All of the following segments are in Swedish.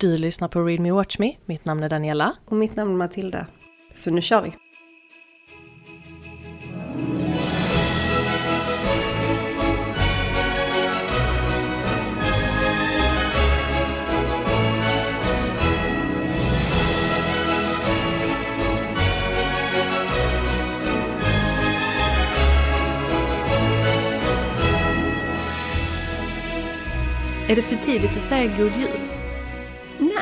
Du lyssnar på Read Me Watch Me. Mitt namn är Daniela. Och mitt namn är Matilda. Så nu kör vi! Är det för tidigt att säga god jul?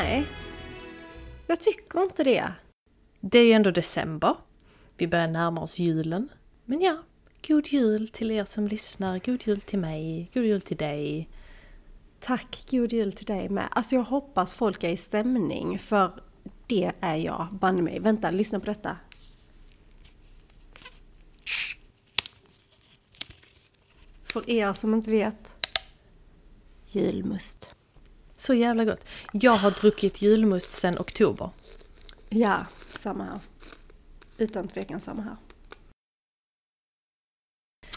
Nej, jag tycker inte det. Det är ju ändå december. Vi börjar närma oss julen. Men ja, god jul till er som lyssnar. God jul till mig. God jul till dig. Tack, god jul till dig med. Alltså jag hoppas folk är i stämning, för det är jag, banne mig. Vänta, lyssna på detta. För er som inte vet, julmust. Så jävla gott. Jag har druckit julmust sedan oktober. Ja, samma här. Utan tvekan samma här.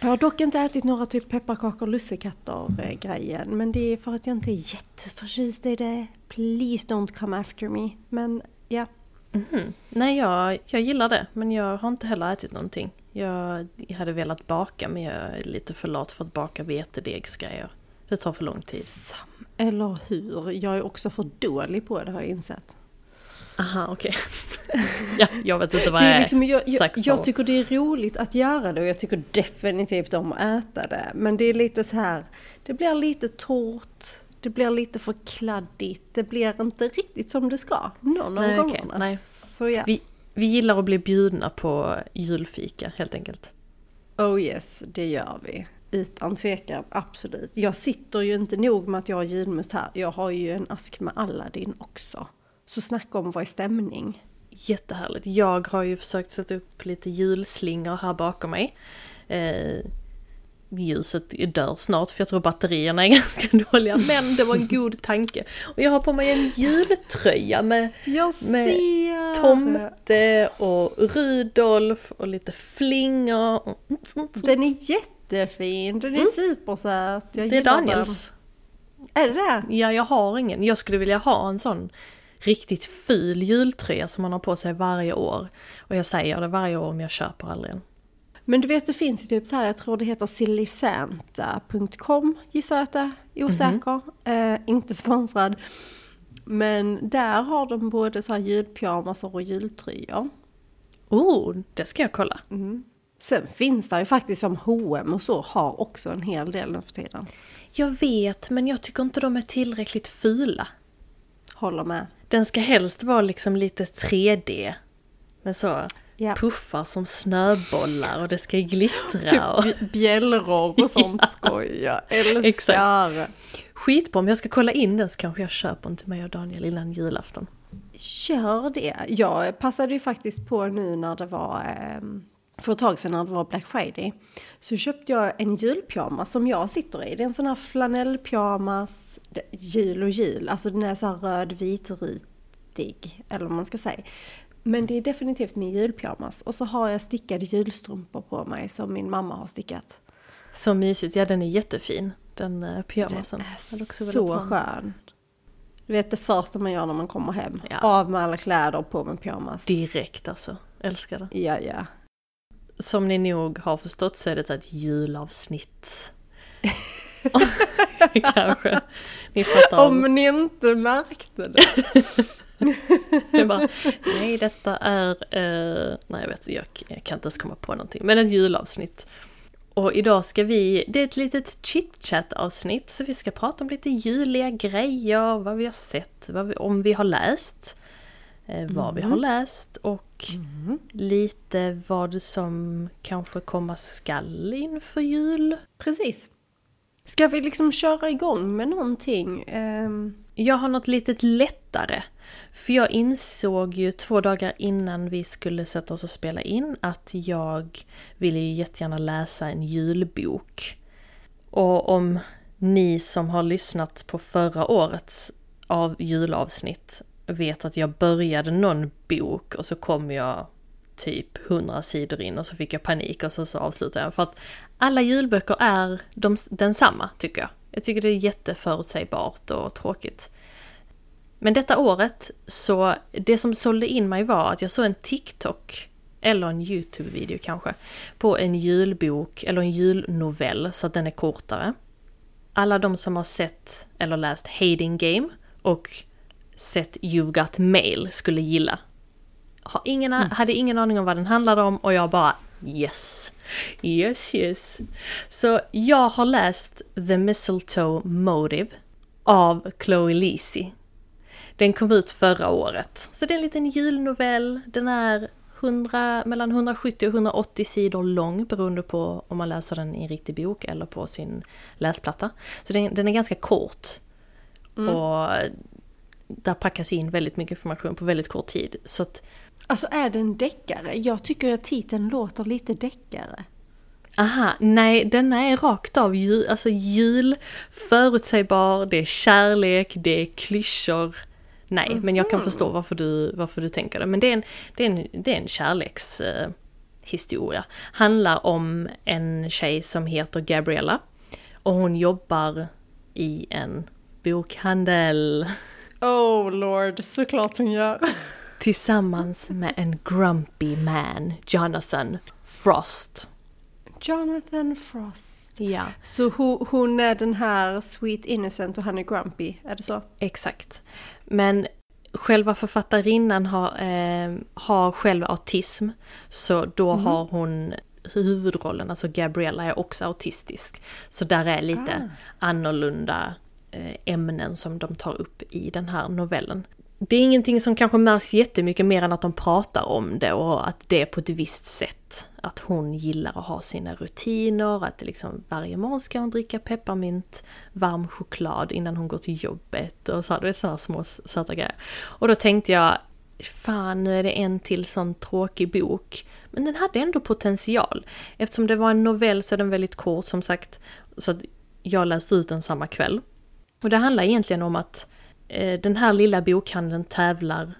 Jag har dock inte ätit några typ pepparkakor och lussekatter eh, grejen. Men det är för att jag inte är jätteförtjust i det. Please don't come after me. Men ja. Mhm. Nej, jag, jag gillar det. Men jag har inte heller ätit någonting. Jag, hade velat baka men jag är lite för lat för att baka vetedegsgrejer. Det tar för lång tid. Sam, eller hur? Jag är också för dålig på det har jag insett. Aha, okej. ja, jag vet inte vad Det är liksom, jag, jag, jag tycker det är roligt att göra det och jag tycker definitivt om att äta det. Men det är lite så här, det blir lite torrt, det blir lite för kladdigt, det blir inte riktigt som det ska någon av Nej, gångerna. nej. Så ja. Vi, vi gillar att bli bjudna på julfika helt enkelt. Oh yes, det gör vi. Utan tvekan, absolut. Jag sitter ju inte nog med att jag har julmust här, jag har ju en ask med Aladdin också. Så snacka om vara i stämning. Jättehärligt. Jag har ju försökt sätta upp lite julslingor här bakom mig. Eh, ljuset dör snart för jag tror batterierna är ganska dåliga. Men det var en god tanke. Och jag har på mig en jultröja med, med tomte och Rudolf och lite flingor. Den är jättefin, den är supersöt. Jag Mm. Det är Daniels. Den. Är det det? Ja, jag har ingen. Jag skulle vilja ha en sån riktigt ful jultröja som man har på sig varje år. Och jag säger det varje år om jag köper aldrig en. Men du vet det finns ju typ så här, jag tror det heter sillisanta.com gissar jag att det är, osäker. Eh, inte sponsrad. Men där har de både så här julpyjamasar och jultröjor. Oh, det ska jag kolla. Sen finns det ju faktiskt som H&M och så har också en hel del nu för tiden. Jag vet, men jag tycker inte de är tillräckligt fula. Håller med. Den ska helst vara liksom lite 3D. Med så Ja. puffar som snöbollar och det ska glittra. och... Typ bj- bjällror och sånt skoj. Jag älskar Exakt. Skitbra, om jag ska kolla in den så kanske jag köper den till mig och Daniel innan julafton. Kör det. Jag passade ju faktiskt på nu när det var, ehm, för ett tag sedan när det var Black Friday. Så köpte jag en julpyjamas som jag sitter i. Det är en sån här flanellpyjamas, jul och jul, alltså den är så här röd vitritig, eller vad man ska säga. Men det är definitivt min julpyjamas. Och så har jag stickade julstrumpor på mig som min mamma har stickat. Så mysigt, ja den är jättefin. Den uh, pyjamasen. Den också är velat så skön. Du vet det första man gör när man kommer hem. Ja. Av med alla kläder och på med pyjamas. Direkt alltså. Älskar det. Ja, ja. Som ni nog har förstått så är det ett julavsnitt. Kanske. Ni fattar. Om ni inte märkte det. Jag bara, nej detta är, eh, nej jag vet jag, jag kan inte ens komma på någonting. Men ett julavsnitt. Och idag ska vi, det är ett litet chit-chat avsnitt så vi ska prata om lite juliga grejer, vad vi har sett, vi, om vi har läst, eh, vad vi har läst och lite vad som kanske komma skall inför jul. Precis. Ska vi liksom köra igång med någonting? Ehm, Jag har något litet lättare. För jag insåg ju två dagar innan vi skulle sätta oss och spela in att jag ville ju jättegärna läsa en julbok. Och om ni som har lyssnat på förra årets av julavsnitt vet att jag började någon bok och så kom jag typ 100 sidor in och så fick jag panik och så, så avslutade jag. För att alla julböcker är de, densamma tycker jag. Jag tycker det är jätteförutsägbart och tråkigt. Men detta året så, det som sålde in mig var att jag såg en TikTok, eller en YouTube-video kanske, på en julbok eller en julnovell så att den är kortare. Alla de som har sett eller läst Hating Game och sett You've Got Mail skulle gilla. Har ingen, mm. Hade ingen aning om vad den handlade om och jag bara yes, yes, yes. Så jag har läst The Mistletoe Motive av Chloe Leasy. Den kom ut förra året. Så det är en liten julnovell. Den är 100, mellan 170 och 180 sidor lång beroende på om man läser den i en riktig bok eller på sin läsplatta. Så den, den är ganska kort. Mm. Och där packas in väldigt mycket information på väldigt kort tid. Så att, alltså är det en deckare? Jag tycker att titeln låter lite deckare. Aha, nej denna är rakt av jul, alltså jul, förutsägbar, det är kärlek, det är klyschor. Nej, mm. men jag kan förstå varför du, varför du tänker det. Men det är en, det är en, det är en kärlekshistoria. Eh, Handlar om en tjej som heter Gabriella. Och hon jobbar i en bokhandel. Oh lord, såklart hon gör. Tillsammans med en grumpy man, Jonathan Frost. Jonathan Frost. Ja. Så hon är den här sweet innocent och han är grumpy, är det så? Exakt. Men själva författarinnan har, eh, har själv autism. Så då mm. har hon huvudrollen, alltså Gabriella är också autistisk. Så där är lite ah. annorlunda Eh, ämnen som de tar upp i den här novellen. Det är ingenting som kanske märks jättemycket mer än att de pratar om det och att det är på ett visst sätt. Att hon gillar att ha sina rutiner, att liksom varje morgon ska hon dricka pepparmint, varm choklad innan hon går till jobbet och så, du vet sådana små söta grejer. Och då tänkte jag, fan nu är det en till sån tråkig bok. Men den hade ändå potential. Eftersom det var en novell så är den väldigt kort som sagt. Så att jag läste ut den samma kväll. Och det handlar egentligen om att Eh, den här lilla bokhandeln tävlar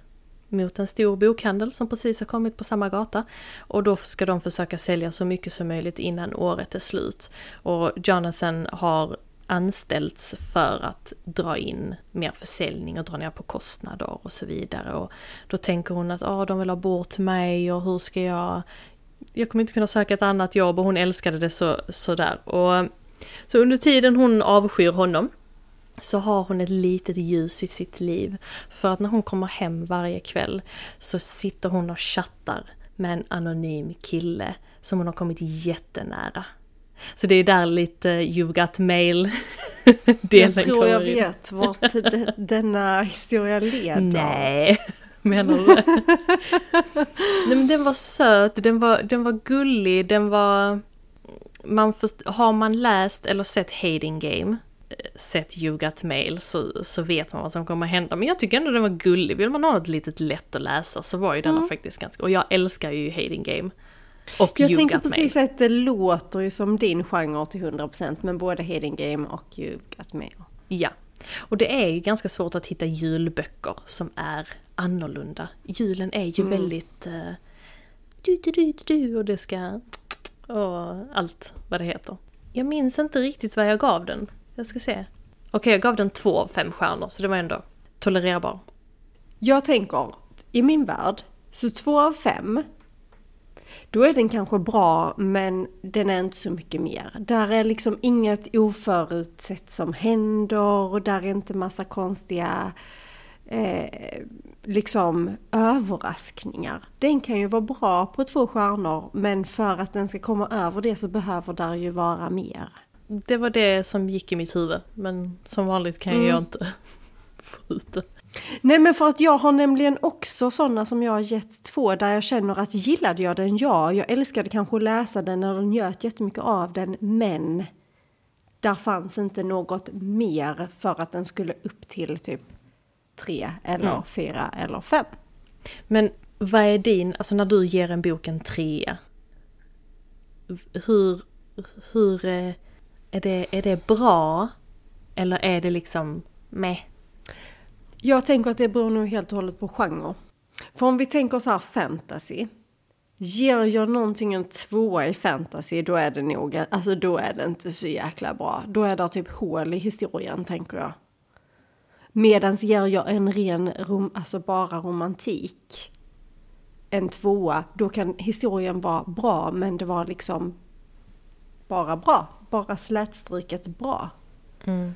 mot en stor bokhandel som precis har kommit på samma gata. Och då ska de försöka sälja så mycket som möjligt innan året är slut. Och Jonathan har anställts för att dra in mer försäljning och dra ner på kostnader och så vidare. Och då tänker hon att ah, de vill ha bort mig och hur ska jag... Jag kommer inte kunna söka ett annat jobb och hon älskade det så, sådär. Och, så under tiden hon avskyr honom så har hon ett litet ljus i sitt liv. För att när hon kommer hem varje kväll så sitter hon och chattar med en anonym kille som hon har kommit jättenära. Så det är där lite You got mail delen Jag tror jag vet vart denna historia leder. Nej, menar du Nej men den var söt, den var, den var gullig, den var... Man först, har man läst eller sett Hating Game sett You Got Mail så, så vet man vad som kommer hända. Men jag tycker ändå den var gullig. Vill man ha något litet lätt att läsa så var ju denna mm. faktiskt ganska... Och jag älskar ju Hating Game. Och jag tänker precis mail. att det låter ju som din genre till 100% men både Hating Game och You Got Mail. Ja. Och det är ju ganska svårt att hitta julböcker som är annorlunda. Julen är ju mm. väldigt... Uh, du, du, du, du, och det ska... Och allt vad det heter. Jag minns inte riktigt vad jag gav den. Jag ska se. Okej, okay, jag gav den två av fem stjärnor, så det var ändå tolererbar. Jag tänker, i min värld, så två av fem, då är den kanske bra, men den är inte så mycket mer. Där är liksom inget oförutsett som händer, och där är inte massa konstiga eh, liksom överraskningar. Den kan ju vara bra på två stjärnor, men för att den ska komma över det så behöver där ju vara mer det var det som gick i mitt huvud. Men som vanligt kan mm. jag inte få ut det. Nej men för att jag har nämligen också sådana som jag har gett två där jag känner att gillade jag den, ja, jag älskade kanske att läsa den när de njöt jättemycket av den, men där fanns inte något mer för att den skulle upp till typ tre eller mm. fyra eller fem. Men vad är din, alltså när du ger en bok en trea, hur, hur eh, är det, är det bra? Eller är det liksom med? Jag tänker att det beror nog helt och hållet på genre. För om vi tänker så här fantasy. Ger jag någonting en tvåa i fantasy då är det nog, alltså då är det inte så jäkla bra. Då är det typ hål i historien tänker jag. Medan ger jag en ren, rom, alltså bara romantik, en tvåa, då kan historien vara bra men det var liksom bara bra. Bara slätstruket bra. Mm.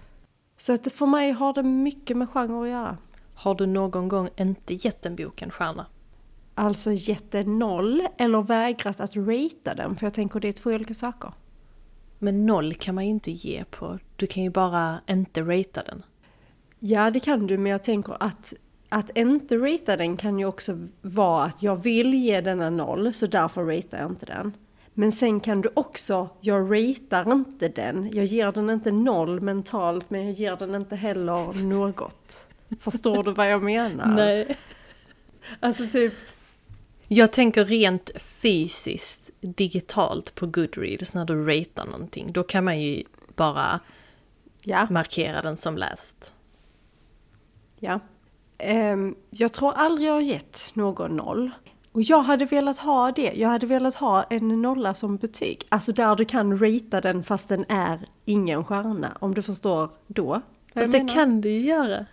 Så att för mig har det mycket med genre att göra. Har du någon gång inte gett en bok en stjärna? Alltså gett den noll eller vägrat att ratea den, för jag tänker det är två olika saker. Men noll kan man ju inte ge på. Du kan ju bara inte ratea den. Ja, det kan du, men jag tänker att att inte ratea den kan ju också vara att jag vill ge denna noll, så därför ratear jag inte den. Men sen kan du också, jag ratear inte den, jag ger den inte noll mentalt, men jag ger den inte heller något. Förstår du vad jag menar? Nej. Alltså typ, Jag tänker rent fysiskt, digitalt på Goodreads när du ratear någonting. Då kan man ju bara ja, markera den som läst. ja. Ehm, jag tror aldrig jag har gett någon noll. Och jag hade velat ha det. Jag hade velat ha en nolla som betyg. Alltså där du kan ratea den fast den är ingen stjärna. Om du förstår då. Fast det kan du ju göra.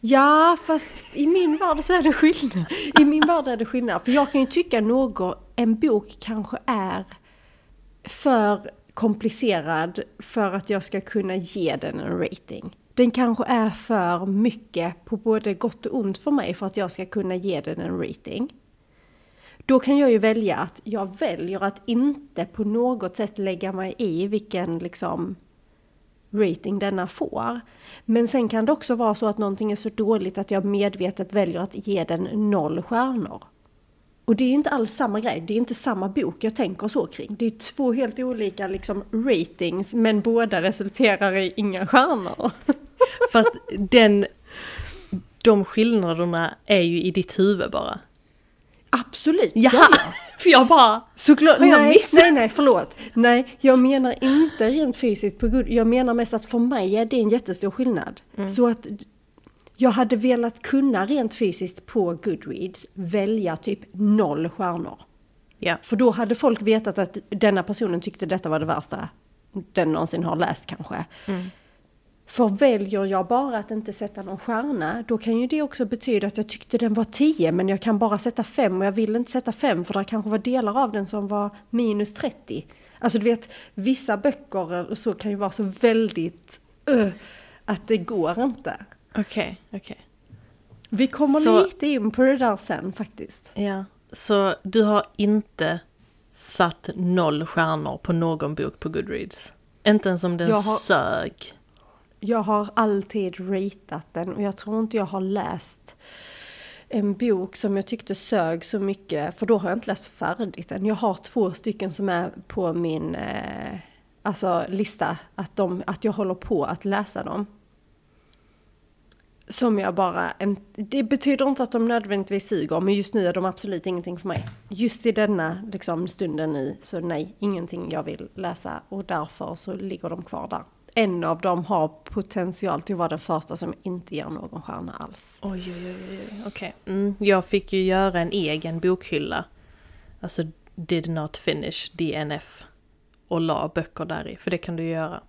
Ja, fast i min värld så är det skillnad. I min värld är det skillnad. För jag kan ju tycka något, en bok kanske är för komplicerad för att jag ska kunna ge den en rating. Den kanske är för mycket på både gott och ont för mig för att jag ska kunna ge den en rating. Då kan jag ju välja att jag väljer att inte på något sätt lägga mig i vilken liksom rating denna får. Men sen kan det också vara så att någonting är så dåligt att jag medvetet väljer att ge den noll stjärnor. Och det är ju inte alls samma grej, det är inte samma bok jag tänker så kring. Det är två helt olika liksom ratings men båda resulterar i inga stjärnor. Fast den... De skillnaderna är ju i ditt huvud bara. Absolut! Ja! ja. För jag bara... Såklart, Har jag nej, missat? nej, nej, förlåt. Nej, jag menar inte rent fysiskt på good. Jag menar mest att för mig är det en jättestor skillnad. Så att jag hade velat kunna rent fysiskt på Goodreads välja typ noll stjärnor. Ja. För då hade folk vetat att denna personen tyckte detta var det värsta den någonsin har läst kanske. För väljer jag bara att inte sätta någon stjärna, då kan ju det också betyda att jag tyckte den var 10 men jag kan bara sätta 5 och jag vill inte sätta 5 för det kanske var delar av den som var minus 30. Alltså du vet, vissa böcker så kan ju vara så väldigt uh, att det går inte. Okej, okej. Vi kommer Så- lite in på det där sen faktiskt. Ja. Så du har inte satt noll stjärnor på någon bok på Goodreads? Inte ens om den har- sög? Jag har alltid ratat den och jag tror inte jag har läst en bok som jag tyckte sög så mycket, för då har jag inte läst färdigt den. Jag har två stycken som är på min eh, alltså, lista, att, de, att jag håller på att läsa dem. Som jag bara, en, det betyder inte att de nödvändigtvis suger, men just nu är de absolut ingenting för mig. Just i denna liksom, stunden nu, så nej, ingenting jag vill läsa och därför så ligger de kvar där. En av dem har potential till att vara den första som inte ger någon stjärna alls. Oj, oj, oj, oj. okej. Mm, jag fick ju göra en egen bokhylla. Alltså, did not finish, DNF. Och la böcker där i, för det kan du ju göra.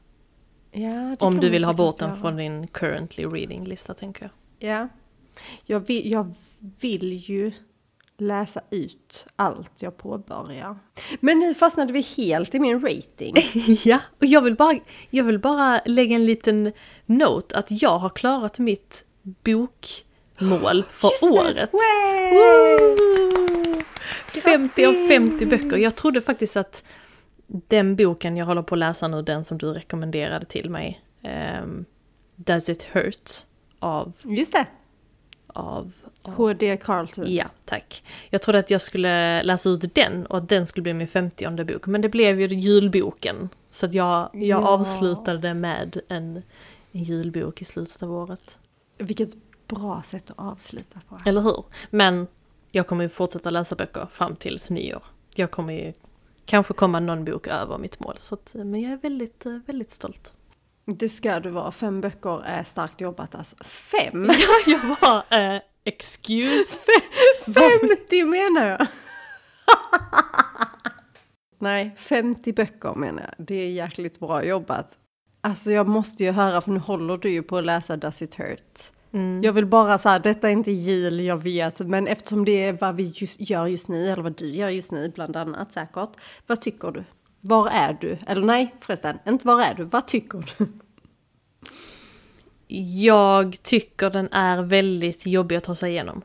Ja, Om du vill ha bort den göra. från din currently reading-lista, tänker jag. Ja. Jag vill, jag vill ju läsa ut allt jag påbörjar. Men nu fastnade vi helt i min rating. Ja, och jag vill bara, jag vill bara lägga en liten note att jag har klarat mitt bokmål för Just året. Way! Woo! 50 av 50 böcker. Jag trodde faktiskt att den boken jag håller på att läsa nu, den som du rekommenderade till mig, ehm, Does it hurt? Av, Just det! Av, av H.D. Carlton. Ja, tack. Jag trodde att jag skulle läsa ut den och att den skulle bli min 50 bok. Men det blev ju julboken. Så att jag, jag Ja. avslutade det med en, en julbok i slutet av året. Vilket bra sätt att avsluta på. Eller hur? Men jag kommer ju fortsätta läsa böcker fram tills nyår. Jag kommer ju kanske komma någon bok över mitt mål. Så att, men jag är väldigt, väldigt stolt. Det ska du vara. Fem böcker är starkt jobbat alltså. Fem? jag var, eh, excuse? 50 menar jag! Nej, 50 böcker menar jag. Det är jäkligt bra jobbat. Alltså jag måste ju höra, för nu håller du ju på att läsa Does it hurt? Mm. Jag vill bara säga, detta är inte jul, jag vet, men eftersom det är vad vi just gör just nu, eller vad du gör just nu bland annat säkert. Vad tycker du? Var är du? Eller nej förresten, inte var är du, vad tycker du? Jag tycker den är väldigt jobbig att ta sig igenom.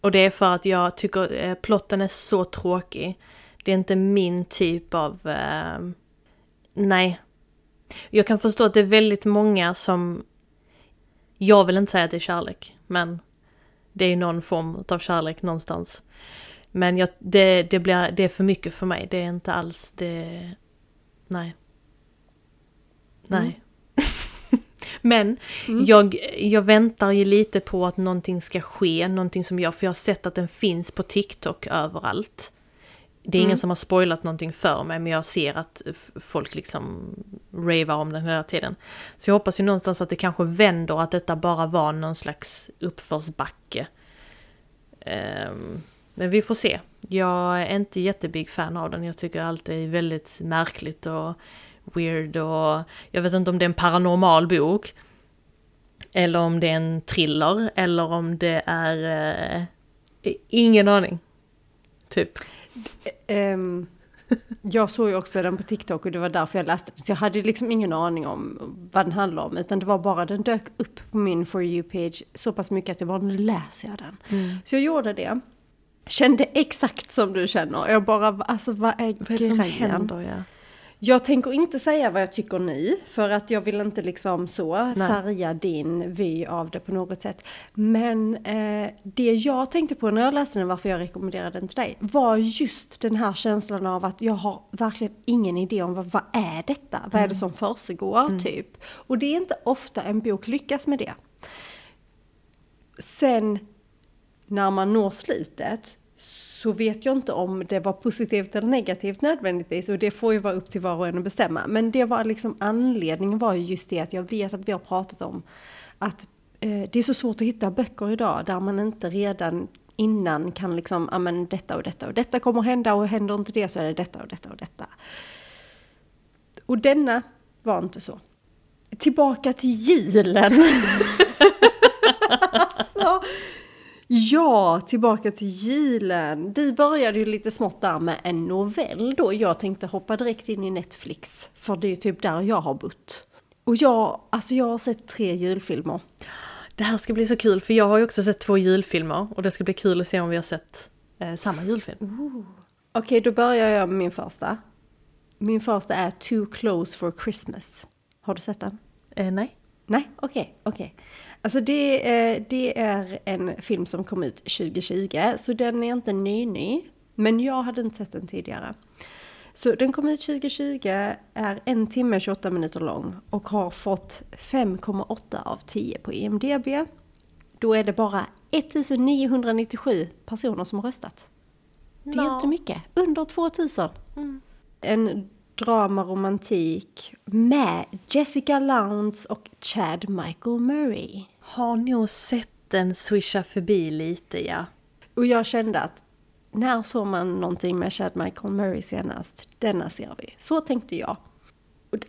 Och det är för att jag tycker eh, plotten är så tråkig. Det är inte min typ av... Eh, nej. Jag kan förstå att det är väldigt många som... Jag vill inte säga att det är kärlek, men det är ju någon form av kärlek någonstans. Men jag, det, det, blir, det är för mycket för mig. Det är inte alls det... Nej. Nej. Mm. Men mm. jag, jag väntar ju lite på att någonting ska ske, någonting som jag, för jag har sett att den finns på TikTok överallt. Det är mm. ingen som har spoilat någonting för mig, men jag ser att folk liksom ravar om den hela tiden. Så jag hoppas ju någonstans att det kanske vänder, att detta bara var någon slags uppförsbacke. Um, men vi får se. Jag är inte jättebig fan av den, jag tycker allt är väldigt märkligt och weird och jag vet inte om det är en paranormal bok. Eller om det är en thriller eller om det är... Eh, ingen aning. Typ. Um, jag såg ju också den på TikTok och det var därför jag läste. Så jag hade liksom ingen aning om vad den handlade om. Utan det var bara, den dök upp på min For You-page så pass mycket att jag bara, nu läser jag den. Mm. Så jag gjorde det. Kände exakt som du känner. Jag bara, alltså vad är, vad är det som händer? Ja. Jag tänker inte säga vad jag tycker nu, för att jag vill inte liksom så Nej. färga din vy av det på något sätt. Men eh, det jag tänkte på när jag läste den, varför jag rekommenderade den till dig, var just den här känslan av att jag har verkligen ingen idé om vad, vad är detta? Vad är det mm. som försiggår mm. typ? Och det är inte ofta en bok lyckas med det. Sen när man når slutet så vet jag inte om det var positivt eller negativt nödvändigtvis och det får ju vara upp till var och en att bestämma. Men det var liksom anledningen var ju just det att jag vet att vi har pratat om att eh, det är så svårt att hitta böcker idag där man inte redan innan kan liksom, ja men detta och detta och detta kommer hända och händer inte det så är det detta och detta och detta. Och denna var inte så. Tillbaka till julen. alltså, Ja, tillbaka till julen. Du började ju lite smått där med en novell då. Jag tänkte hoppa direkt in i Netflix, för det är typ där jag har bott. Och jag, alltså jag har sett tre julfilmer. Det här ska bli så kul, för jag har ju också sett två julfilmer och det ska bli kul att se om vi har sett eh, samma julfilm. Okej, okay, då börjar jag med min första. Min första är Too Close for Christmas. Har du sett den? Eh, nej. Nej, okej, okay, okej. Okay. Alltså det, det är en film som kom ut 2020, så den är inte ny-ny. Men jag hade inte sett den tidigare. Så den kom ut 2020, är en timme 28 minuter lång och har fått 5,8 av 10 på IMDB. Då är det bara 1997 personer som har röstat. Det är no. inte mycket, under 2000. Mm. En dramaromantik med Jessica Lowndes och Chad Michael Murray. Har nog sett den swisha förbi lite ja. Och jag kände att när såg man någonting med Chad Michael Murray senast? Denna ser vi. Så tänkte jag.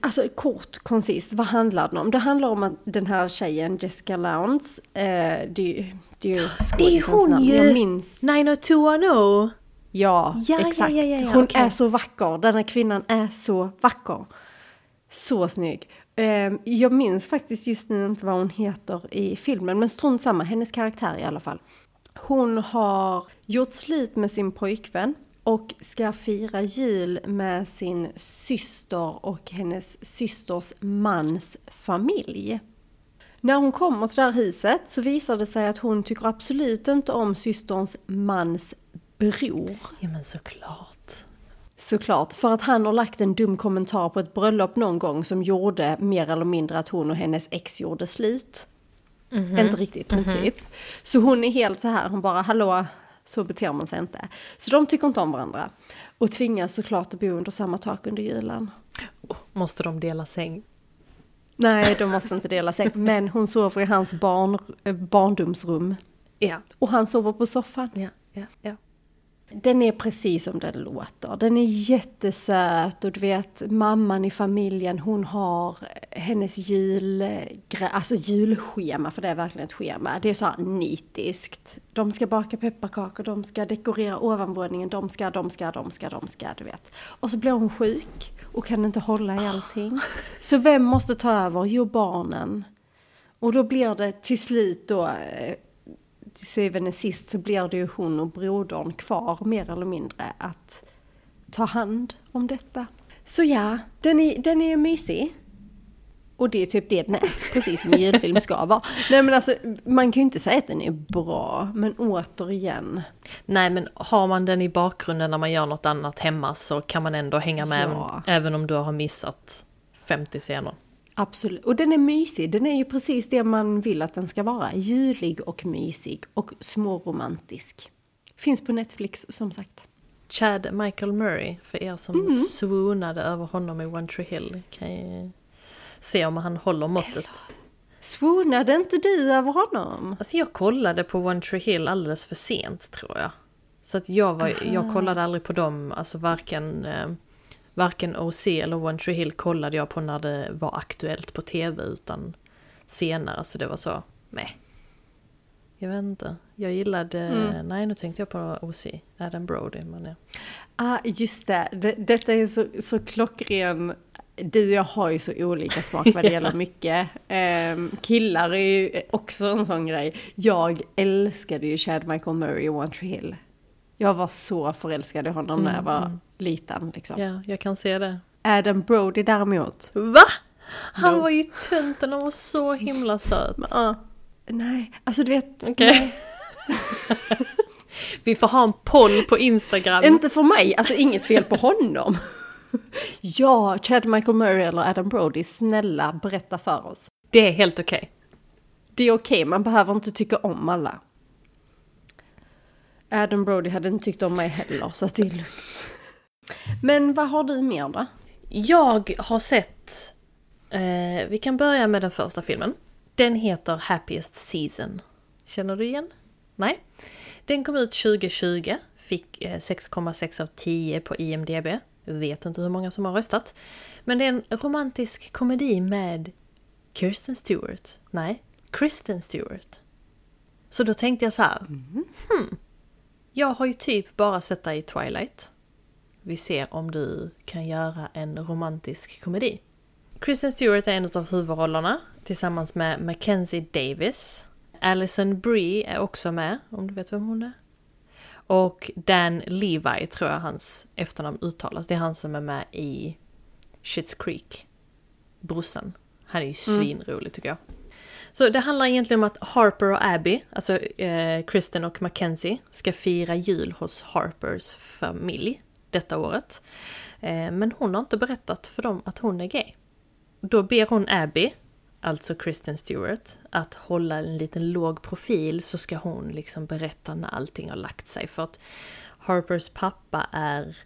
Alltså kort, koncist, vad handlar den om? Det handlar om att den här tjejen, Jessica Lowndes, eh, det, det Det är hon namn. ju! Jag minns... 90210! Ja, ja exakt. Ja, ja, Hon okay. är så vacker. Den här kvinnan är så vacker. Så snygg. Ehm, jag minns faktiskt just nu inte vad hon heter i filmen, men strunt samma, hennes karaktär i alla fall. Hon har gjort slut med sin pojkvän och ska fira jul med sin syster och hennes systers mans familj. När hon kommer till det här huset så visar det sig att hon tycker absolut inte om systerns mans bror. Ja men såklart. Såklart, för att han har lagt en dum kommentar på ett bröllop någon gång som gjorde mer eller mindre att hon och hennes ex gjorde slut. Mm -hmm. Inte riktigt, men mm -hmm. typ. Så hon är helt så här, hon bara hallå, så beter man sig inte. Så de tycker inte om varandra. Och tvingas såklart att bo under samma tak under julen. Oh, måste de dela säng? Nej, de måste inte dela säng. Men hon sover i hans barn, barndomsrum. Ja. Och han sover på soffan. Ja, ja, ja. Den är precis som den låter. Den är jättesöt och du vet mamman i familjen hon har hennes jul, alltså julschema för det är verkligen ett schema. Det är så här nitiskt. De ska baka pepparkakor, de ska dekorera ovanvåningen, de ska, de ska, de ska, de ska, du vet. Och så blir hon sjuk och kan inte hålla i allting. Så vem måste ta över? Jo, barnen. Och då blir det till slut då eh, till syvende sist så blir det ju hon och brodern kvar mer eller mindre att ta hand om detta. Så ja, den är, den är mysig. Och det är typ det den är, precis som en julfilm ska vara. Nej men alltså, man kan ju inte säga att den är bra, men återigen. Nej men har man den i bakgrunden när man gör något annat hemma så kan man ändå hänga med ja. även om du har missat 50 scener. Absolut, och den är mysig. Den är ju precis det man vill att den ska vara. Julig och mysig och småromantisk. Finns på Netflix som sagt. Chad Michael Murray, för er som mm. swoonade över honom i One Tree Hill, kan ju se om han håller måttet. Eller, swoonade inte du över honom? Alltså jag kollade på One Tree Hill alldeles för sent tror jag. Så att jag, var, jag kollade aldrig på dem, alltså varken eh, varken OC eller One Tree Hill kollade jag på när det var aktuellt på tv utan senare så det var så, nej. Jag vet inte. Jag gillade, mm. nej nu tänkte jag på OC, Adam Brody. Men ja. Ah, just det. det detta är så, så klockren du och jag har ju så olika smak vad det gäller mycket. Um, killar är ju också en sån grej. Jag älskade ju Chad Michael Murray och One Tree Hill. Jag var så förälskad i honom mm, när jag var mm liten liksom. Ja, jag kan se det. Adam Brody däremot. Va? Han no. var ju tönten och var så himla söt. Men, uh, nej, alltså du vet. Okay. Vi får ha en poll på Instagram. Inte för mig, alltså inget fel på honom. ja, Chad Michael Murray eller Adam Brody, snälla berätta för oss. Det är helt okej. Okay. Det är okej, okay, man behöver inte tycka om alla. Adam Brody hade inte tyckt om mig heller, så det är lugnt. Men vad har du mer då? Jag har sett, eh, vi kan börja med den första filmen. Den heter Happiest Season. Känner du igen? Nej? Den kom ut 2020, fick 6,6 eh, av 10 på IMDB. Vet inte hur många som har röstat. Men det är en romantisk komedi med Kirsten Stewart. Nej, Kristen Stewart. Så då tänkte jag så här. Mm. Hmm, jag har ju typ bara sett det i Twilight vi ser om du kan göra en romantisk komedi. Kristen Stewart är en av huvudrollerna tillsammans med Mackenzie Davis. Alison Brie är också med, om du vet vem hon är. Och Dan Levi tror jag hans efternamn uttalas. Det är han som är med i Schitt's Creek. Brorsan. Han är ju mm. svinrolig tycker jag. Så det handlar egentligen om att Harper och Abby, alltså eh, Kristen och Mackenzie, ska fira jul hos Harpers familj detta året. Eh, men hon har inte berättat för dem att hon är gay. Då ber hon Abby, alltså Kristen Stewart, att hålla en liten låg profil så ska hon liksom berätta när allting har lagt sig. För att Harpers pappa är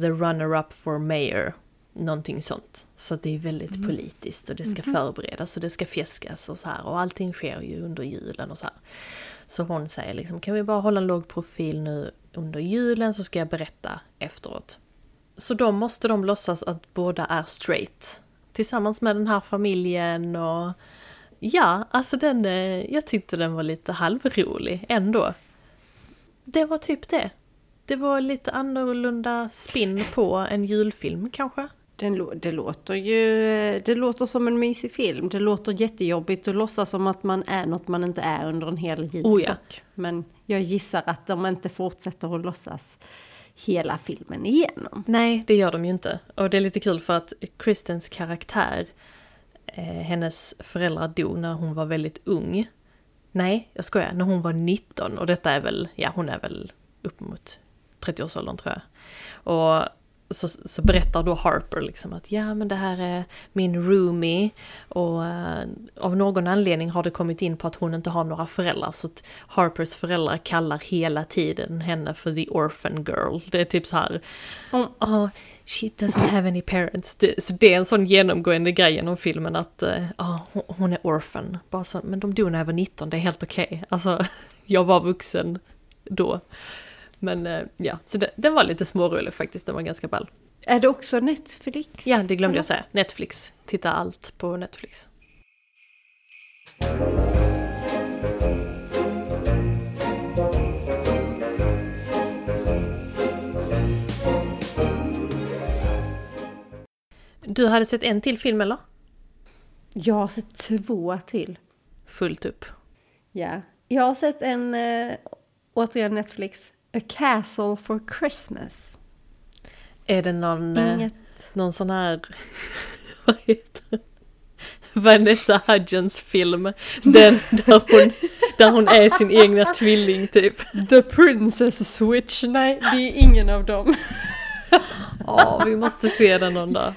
the runner-up for mayor, någonting sånt. Så det är väldigt mm. politiskt och det ska mm förberedas och det ska fjäskas och så här. Och allting sker ju under julen och så här. Så hon säger liksom, kan vi bara hålla en låg profil nu under julen så ska jag berätta efteråt. Så då måste de låtsas att båda är straight. Tillsammans med den här familjen och... Ja, alltså den... Eh, jag tyckte den var lite halvrolig ändå. Det var typ det. Det var lite annorlunda spinn på en julfilm kanske. Den, det låter ju det låter som en mysig film. Det låter jättejobbigt att låtsas som att man är något man inte är under en hel jul. Oh ja. Men jag gissar att de inte fortsätter att låtsas hela filmen igenom. Nej, det gör de ju inte. Och det är lite kul för att Kristens karaktär, eh, hennes föräldrar dog när hon var väldigt ung. Nej, jag skojar, när hon var 19 och detta är väl, ja hon är väl upp mot 30-årsåldern tror jag. Och så, så berättar då Harper liksom att ja men det här är min roomie och uh, av någon anledning har det kommit in på att hon inte har några föräldrar så att Harpers föräldrar kallar hela tiden henne för the orphan girl. Det är typ så här, mm. oh, she doesn't have any parents. Det, så det är en sån genomgående grej genom filmen att uh, oh, hon är orphan. Bara så, men de dog när jag var 19, det är helt okej. Okay. Alltså, jag var vuxen då. Men eh, ja, så det, den var lite smårolig faktiskt, den var ganska ball. Är det också Netflix? Ja, det glömde jag säga. Netflix. Titta allt på Netflix. Du hade sett en till film eller? Jag har sett två till. Fullt upp. Ja. Jag har sett en, äh, återigen Netflix, A Castle for Christmas. Är det någon, Inget... eh, någon sån här, vad heter? Vanessa Hudgens film. Den där hon, där hon är sin egna tvilling typ. The Princess Switch, nej det är ingen av dem. Ja, vi måste se den någon dag.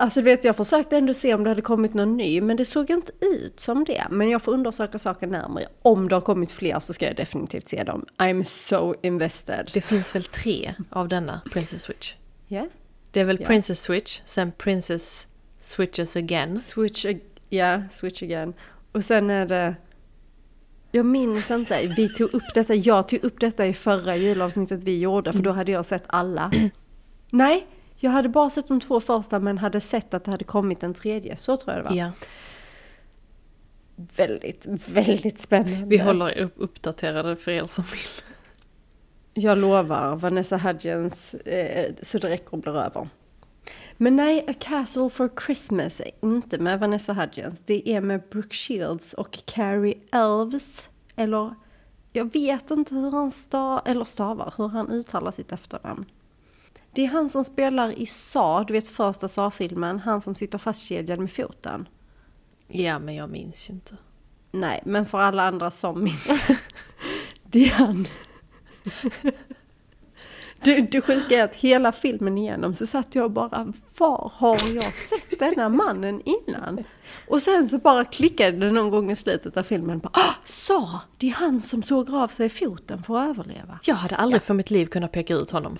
Alltså vet jag försökte ändå se om det hade kommit någon ny men det såg inte ut som det. Men jag får undersöka saken närmare. Om det har kommit fler så ska jag definitivt se dem. I'm so invested. Det finns väl tre av denna Princess Switch? Ja. Yeah. Det är väl Ja. Princess Switch, sen Princess Switches Again. Switch, ag- ja, switch again. Och sen är det... Jag minns inte, vi tog upp detta, jag tog upp detta i förra julavsnittet vi gjorde för då hade jag sett alla. Nej, jag hade bara sett de två första men hade sett att det hade kommit en tredje, så tror jag det var. Ja, Väldigt, väldigt spännande. vi håller upp uppdaterade för er som vill. Jag lovar, Vanessa Hudgens eh, så det räcker och blir över. Men nej, A Castle for Christmas är inte med Vanessa Hudgens. Det är med Brooke Shields och Carrie Elves. Eller, jag vet inte hur han stav, eller stavar, hur han uttalar sitt efternamn. Det är han som spelar i Sa, du vet första Sa-filmen, han som sitter fastkedjad med foten. Ja, men jag minns ju inte. Nej, men för alla andra som minns. det är han. Det, det sjuka är att hela filmen igenom så satt jag bara, var har jag sett denna mannen innan? Och sen så bara klickade det någon gång i slutet av filmen, bara, ah, sa, det är han som såg av sig foten för att överleva. Jag hade aldrig för mitt liv kunnat peka ut honom.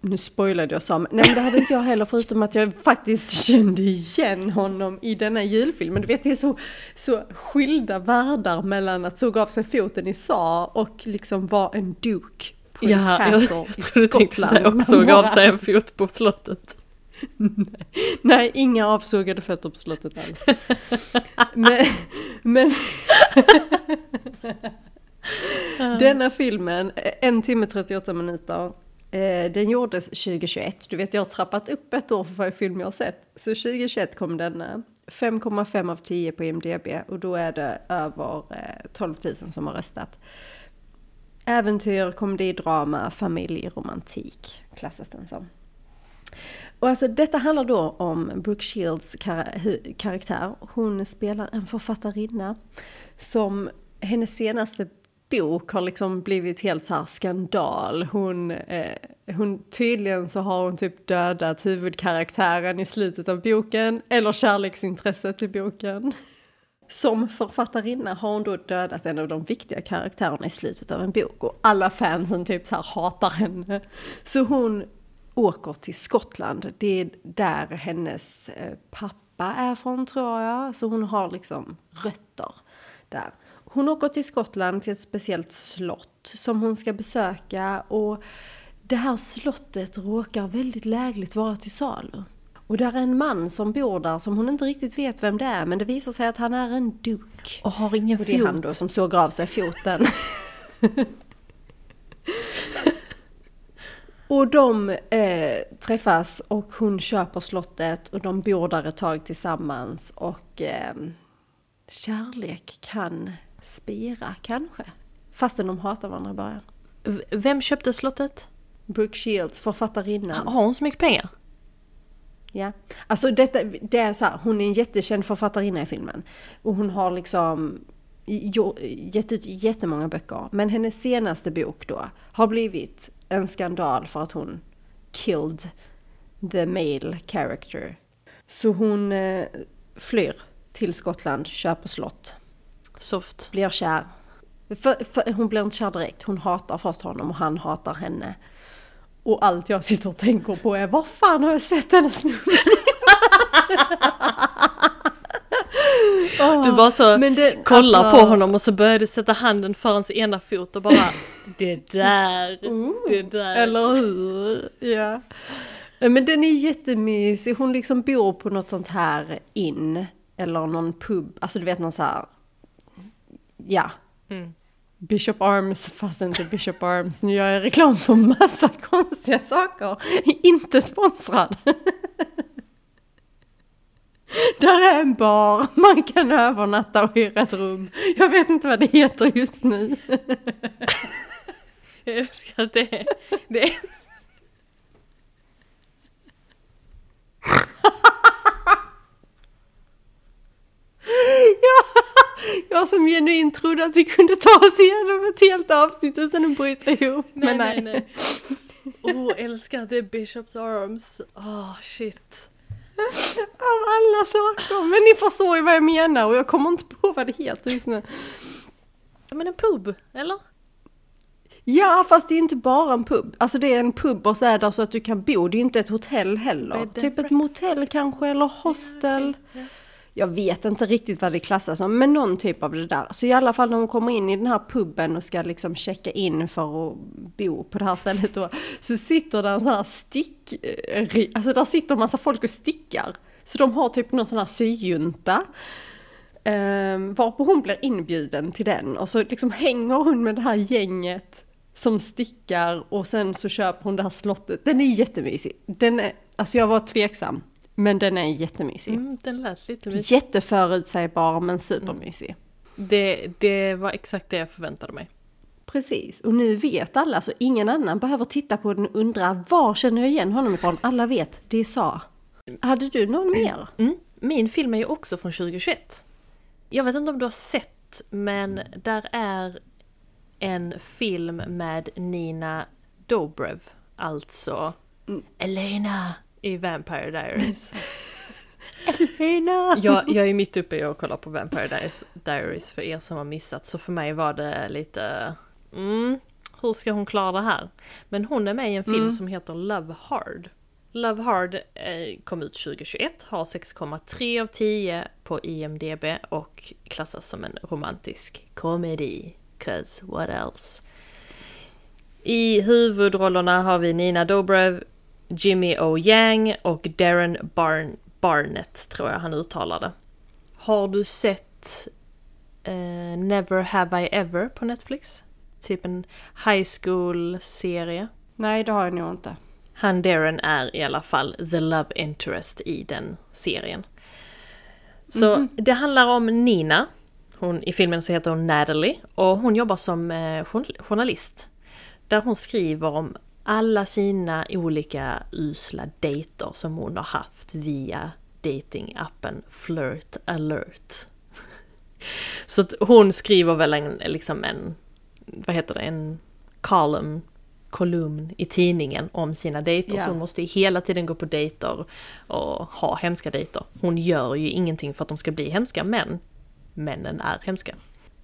Nu spoilade jag Sam. Nej men det hade inte jag heller förutom att jag faktiskt kände igen honom i denna julfilmen. Du vet det är så, så skilda världar mellan att såg av sig foten i Sa och liksom vara en duke på en Ja, jag, castle jag i du tänkte Skottland. säga och såg av sig en fot på slottet. Nej, inga avsågade fötter på slottet alls. men, men denna filmen, en timme 38 minuter, Eh, den gjordes 2021. Du vet, jag har trappat upp ett år för varje film jag har sett. Så 2021 kom denna. Eh, 5,5 av 10 på IMDB och då är det över eh, 12 000 som har röstat. Äventyr, komedi, drama, familj, romantik klassas den som. Och alltså detta handlar då om Brooke Shields kar- karaktär. Hon spelar en författarinna som hennes senaste bok har liksom blivit helt så här skandal. Hon, eh, hon, tydligen så har hon typ dödat huvudkaraktären i slutet av boken, eller kärleksintresset i boken. Som författarinna har hon då dödat en av de viktiga karaktärerna i slutet av en bok och alla fansen typ så här hatar henne. Så hon åker till Skottland. Det är där hennes eh, pappa är från tror jag. Så hon har liksom rötter där. Hon åker till Skottland till ett speciellt slott som hon ska besöka och det här slottet råkar väldigt lägligt vara till salu. Och där är en man som bor där som hon inte riktigt vet vem det är men det visar sig att han är en duk. Och har ingen Och det är han fot. då som såg av sig foten. och de eh, träffas och hon köper slottet och de bor där ett tag tillsammans och eh, kärlek kan spira kanske. Fastän de hatar varandra i början. V- Vem köpte slottet? Brooke Shields, författarinnan. Har hon så mycket pengar? Ja, alltså detta, det är så här, hon är en jättekänd författarinna i filmen. Och hon har liksom gett ut jättemånga böcker. Men hennes senaste bok då har blivit en skandal för att hon killed the male character. Så hon eh, flyr till Skottland, köper slott, Soft. blir kär. För, för, hon blir inte kär direkt, hon hatar först honom och han hatar henne. Och allt jag sitter och tänker på är, var fan har jag sett denna snubben? Du bara så Men det- kollar alltså- på honom och så börjar du sätta handen för hans ena fot och bara Det där, det där. Eller hur? Ja. Men den är jättemysig. Hon liksom bor på något sånt här inn. Eller någon pub. Alltså du vet någon så här. Ja. Mm. Bishop Arms fast inte Bishop Arms. Nu gör jag reklam för massa konstiga saker. Inte sponsrad. Där är en bar, man kan övernatta och hyra ett rum. Jag vet inte vad det heter just nu. Jag älskar att det, det är... Ja, jag som genuint trodde att vi kunde ta oss igenom ett helt avsnitt utan att bryta ihop. Nej, men nej. nej, nej. Oh, älskar är Bishops Arms. Åh, shit. Av alla saker. Men ni förstår ju vad jag menar och jag kommer inte på vad det heter just nu. Ja, Men en pub, eller? Ja, fast det är ju inte bara en pub. Alltså det är en pub och så är det så att du kan bo. Det är ju inte ett hotell heller. Typ ett motell kanske eller hostel. Jag vet inte riktigt vad det klassas som, men någon typ av det där. Så i alla fall när hon kommer in i den här puben och ska liksom checka in för att bo på det här stället då, så sitter där en sån här stick, eh, alltså där sitter en massa folk och stickar. Så de har typ någon sån här syjunta. Ehm, varpå hon blir inbjuden till den och så liksom hänger hon med det här gänget som stickar och sen så köper hon det här slottet. Den är jättemysig. Den är, alltså jag var tveksam, men den är jättemysig. Mm, den lät lite mysig. Jätteförutsägbar men supermysig. Det, det var exakt det jag förväntade mig. Precis, och nu vet alla så ingen annan behöver titta på den och undra var känner jag igen honom ifrån? Alla vet, det är Sa. Hade du någon mer? Mm. Min film är ju också från 2021. Jag vet inte om du har sett, men där är en film med Nina Dobrev, alltså Elena i Vampire Diaries. Helena! jag, jag är mitt uppe i att kolla på Vampire Diaries, för er som har missat, så för mig var det lite... Mm, hur ska hon klara det här? Men hon är med i en film som heter Love Hard. Love Hard eh, kom ut 2021, har 6,3 av 10 på IMDB och klassas som en romantisk komedi. 'Cause what else? I huvudrollerna har vi Nina Dobrev, Jimmy O. Yang och Darren Barn Barnett, tror jag han uttalade. Har du sett eh, Never Have I Ever på Netflix? Typ en high school-serie. Nej, det har jag nog inte. Han Darren är i alla fall the love interest i den serien. Så det handlar om Nina. Hon, I filmen så heter hon Natalie och hon jobbar som eh, journal- journalist. Där hon skriver om alla sina olika usla dejter som hon har haft via datingappen Flirt alert. Så hon skriver väl en, liksom en, vad heter det, en column, kolumn i tidningen om sina dejter. Ja. Så hon måste ju hela tiden gå på dejter och ha hemska dejter. Hon gör ju ingenting för att de ska bli hemska, men männen är hemska.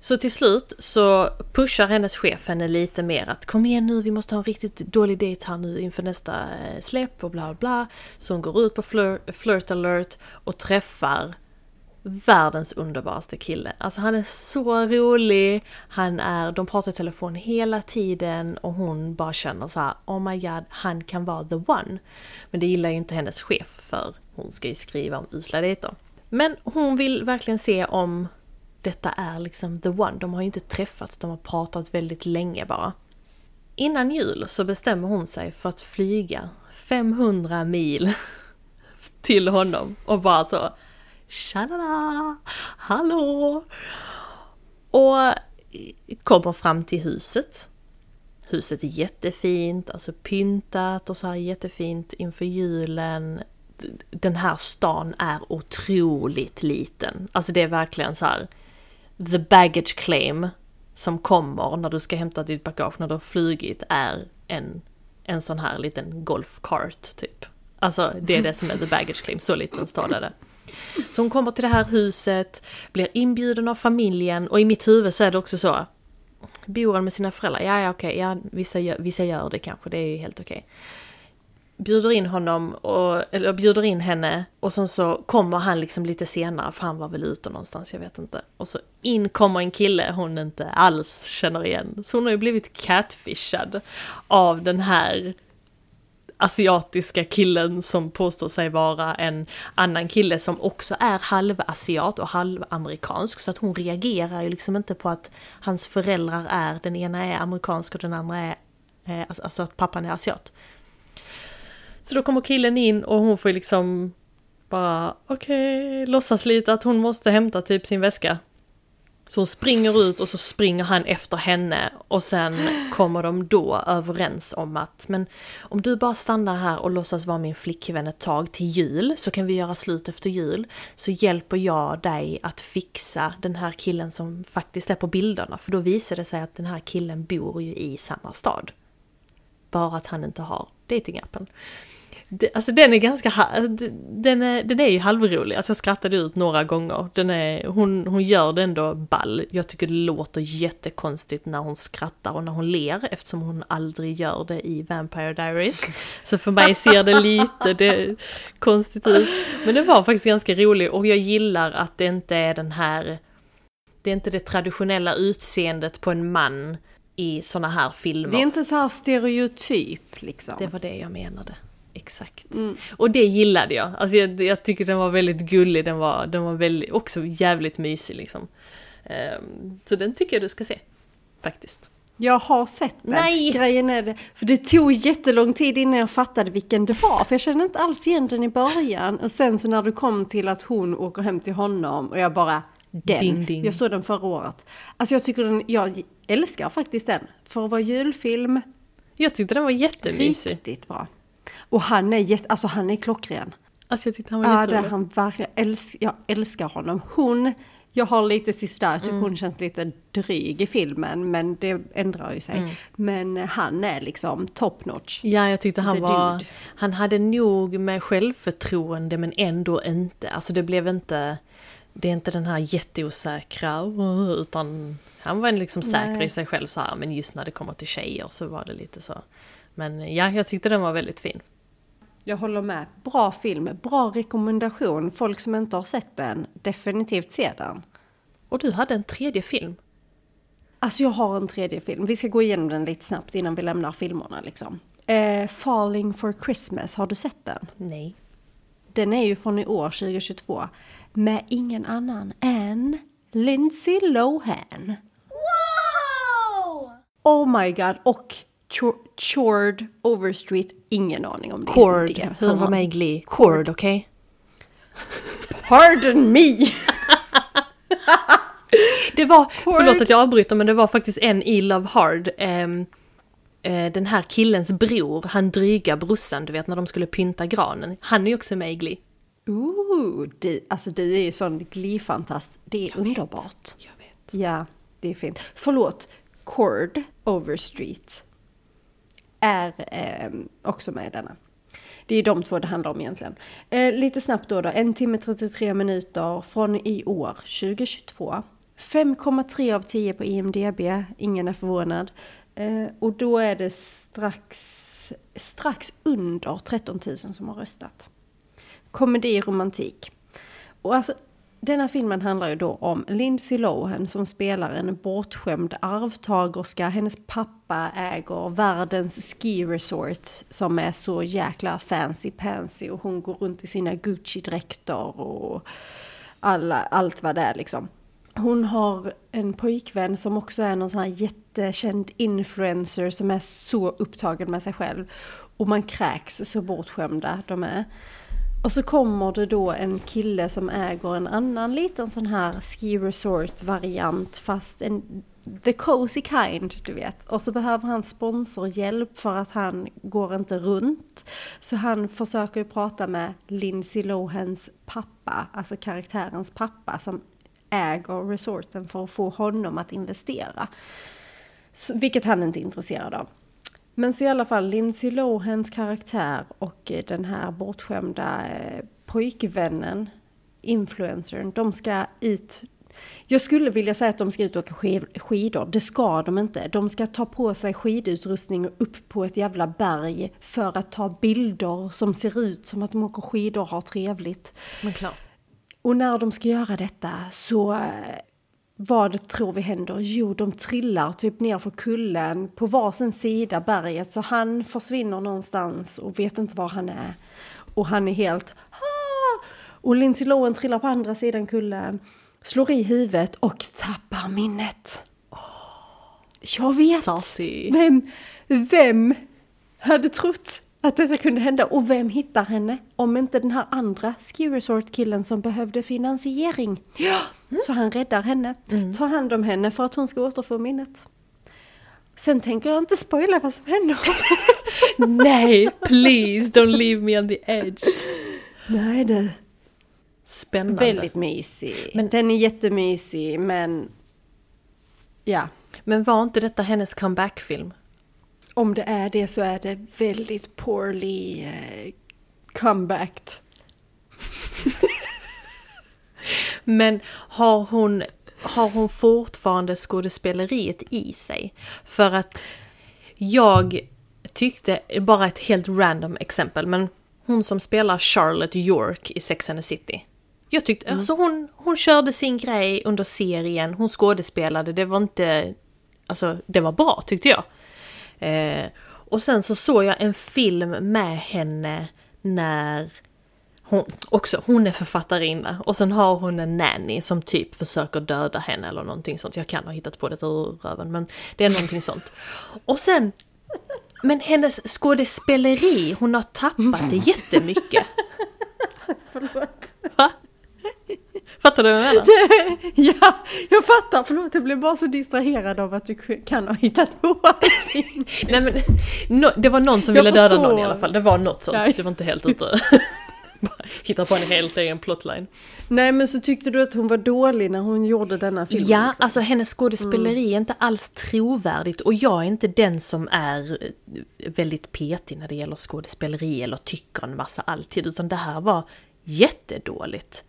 Så till slut så pushar hennes chef henne lite mer att kom igen nu, vi måste ha en riktigt dålig dejt här nu inför nästa eh, släpp och bla bla. Så hon går ut på flirt alert och träffar världens underbaraste kille. Alltså han är så rolig, han är, de pratar i telefon hela tiden och hon bara känner så här: oh my god, han kan vara the one. Men det gillar ju inte hennes chef för hon ska ju skriva om usla dejter. Men hon vill verkligen se om detta är liksom the one. De har ju inte träffats, de har pratat väldigt länge bara. Innan jul så bestämmer hon sig för att flyga 500 mil till honom och bara så Tjadada! Hallå! Och kommer fram till huset. Huset är jättefint, alltså pyntat och så här jättefint inför julen. Den här stan är otroligt liten. Alltså det är verkligen så här the baggage claim som kommer när du ska hämta ditt bagage när du har flugit är en, en sån här liten golfcart typ. Alltså det är det som är the baggage claim, så liten stad är det. Så hon kommer till det här huset, blir inbjuden av familjen och i mitt huvud så är det också så. Bor han med sina föräldrar? Ja, ja okej, ja, vissa, gör, vissa gör det kanske, det är ju helt okej bjuder in honom, och, eller bjuder in henne och sen så kommer han liksom lite senare för han var väl ute någonstans, jag vet inte. Och så in kommer en kille hon inte alls känner igen. Så hon har ju blivit catfishad av den här asiatiska killen som påstår sig vara en annan kille som också är halvasiat och halvamerikansk. Så att hon reagerar ju liksom inte på att hans föräldrar är, den ena är amerikansk och den andra är, eh, alltså, alltså att pappan är asiat. Så då kommer killen in och hon får ju liksom bara okej, okay, låtsas lite att hon måste hämta typ sin väska. Så hon springer ut och så springer han efter henne och sen kommer de då överens om att men om du bara stannar här och låtsas vara min flickvän ett tag till jul så kan vi göra slut efter jul så hjälper jag dig att fixa den här killen som faktiskt är på bilderna för då visar det sig att den här killen bor ju i samma stad. Bara att han inte har datingappen alltså den är ganska, den är, den är ju halvrolig, alltså jag skrattade ut några gånger. Den är, hon, hon gör det ändå ball. Jag tycker det låter jättekonstigt när hon skrattar och när hon ler eftersom hon aldrig gör det i Vampire Diaries. Så för mig ser det lite det, konstigt ut. Men det var faktiskt ganska roligt och jag gillar att det inte är den här, det är inte det traditionella utseendet på en man i såna här filmer. Det är inte så här stereotyp liksom. Det var det jag menade. Exakt. Mm. Och det gillade jag. Alltså jag, jag, tycker den var väldigt gullig, den var, den var väldigt, också jävligt mysig liksom. Um, så den tycker jag du ska se. Faktiskt. Jag har sett den. Nej! Grejen är det. För det tog jättelång tid innan jag fattade vilken det var. För jag kände inte alls igen den i början. Och sen så när du kom till att hon åker hem till honom och jag bara den. Ding, ding. Jag såg den förra året. Alltså jag tycker den, jag älskar faktiskt den. För att vara julfilm. Jag tyckte den var jättemysig. Riktigt bra. Och han är, jätt, alltså han är klockren. Alltså jag tyckte han var ja, jätterolig. Ja, han verkligen. Älsk, jag älskar honom. Hon, jag har lite jag tycker mm. hon känns lite dryg i filmen, men det ändrar ju sig. Mm. Men han är liksom top notch. Ja, jag tyckte han var, dude. han hade nog med självförtroende men ändå inte. Alltså det blev inte, det är inte den här jätteosäkra, utan han var liksom säker Nej. i sig själv så här, men just när det kommer till tjejer så var det lite så. Men ja, jag tyckte den var väldigt fin. Jag håller med. Bra film, bra rekommendation. Folk som inte har sett den, definitivt se den. Och du hade en tredje film? Alltså jag har en tredje film. Vi ska gå igenom den lite snabbt innan vi lämnar filmerna liksom. Eh, Falling for Christmas, har du sett den? Nej. Den är ju från i år, 2022. Med ingen annan än Lindsay Lohan. Wow! Oh my god! Och Chord Overstreet, ingen aning om det. Cord, det. han var med i Glee. Cord, okej? Okay? Pardon me! det var, Cord. förlåt att jag avbryter, men det var faktiskt en i Love Hard. Um, den här killens bror, han dryga brorsan, du vet när de skulle pynta granen. Han är ju också med i Glee. Ooh, det, alltså det är ju sån Glee-fantast. Det är jag underbart. Vet, jag vet. Ja, det är fint. Förlåt, Cord Overstreet är eh, också med i denna. Det är de två det handlar om egentligen. Eh, lite snabbt då, då, en timme 33 minuter från i år, 2022. 5,3 av 10 på IMDB, ingen är förvånad. Eh, och då är det strax, strax under 13 000 som har röstat. Komedi, romantik. Och alltså denna filmen handlar ju då om Lindsay Lohan som spelar en bortskämd arvtagerska. Hennes pappa äger världens ski resort som är så jäkla fancy pansy och hon går runt i sina Gucci-dräkter och alla, allt vad det är liksom. Hon har en pojkvän som också är någon sån här jättekänd influencer som är så upptagen med sig själv. Och man kräks så bortskämda de är. Och så kommer det då en kille som äger en annan liten sån här ski resort variant fast en the cozy kind, du vet. Och så behöver han sponsorhjälp för att han går inte runt. Så han försöker ju prata med Lindsay Lohans pappa, alltså karaktärens pappa som äger resorten för att få honom att investera. Så, vilket han inte är intresserad av. Men så i alla fall Lindsay Lohans karaktär och eh, den här bortskämda eh, pojkvännen, influencern, de ska ut Jag skulle vilja säga att de ska ut och åka skid- skidor. Det ska de inte. De ska ta på sig skidutrustning och upp på ett jävla berg för att ta bilder som ser ut som att de åker skidor och har trevligt. Men klart. Och när de ska göra detta så eh, vad tror vi händer? Jo, de trillar typ ner för kullen på varsin sida berget så han försvinner någonstans och vet inte var han är. Och han är helt "Ah!" Och Lindsay Lohan trillar på andra sidan kullen, slår i huvudet och tappar minnet. Jag vet! Saucy. Vem, vem hade trott att detta kunde hända? Och vem hittar henne? Om inte den här andra ski resort killen som behövde finansiering. Ja! Så han räddar henne, tar hand om henne för att hon ska återfå minnet. Sen tänker jag inte spoila vad som händer. Nej, please don't leave me on the edge. Nej det Spännande. väldigt mysig. Men- Den är jättemysig men... Ja. Men var inte detta hennes comeback-film? Om det är det så är det väldigt poorly eh, comebacked. Men har hon, har hon fortfarande skådespeleriet i sig? För att jag tyckte, bara ett helt random exempel, men hon som spelar Charlotte York i Sex and the City. Jag tyckte, alltså hon, hon körde sin grej under serien, hon skådespelade, det var inte, alltså det var bra tyckte jag. Eh, och sen så såg jag en film med henne när hon, också, hon är författarinna och sen har hon en nanny som typ försöker döda henne eller någonting sånt. Jag kan ha hittat på det ur röven men det är någonting sånt. Och sen, men hennes skådespeleri, hon har tappat det jättemycket. Förlåt. Va? Fattar du vad jag menar? Ja, jag fattar. Förlåt, jag blev bara så distraherad av att du kan ha hittat på allting. Nej men, no, det var någon som Jag ville döda någon förstår. i alla fall. Det var något sånt. Nej. Det var inte helt ute. Hitta på en helt egen plotline. Nej, men så tyckte du att hon var dålig när hon gjorde denna film? Ja, liksom? alltså hennes skådespeleri är inte alls trovärdigt och jag är inte den som är eh, väldigt petig när det gäller skådespeleri eller tycker en massa alltid, utan det här var jättedåligt.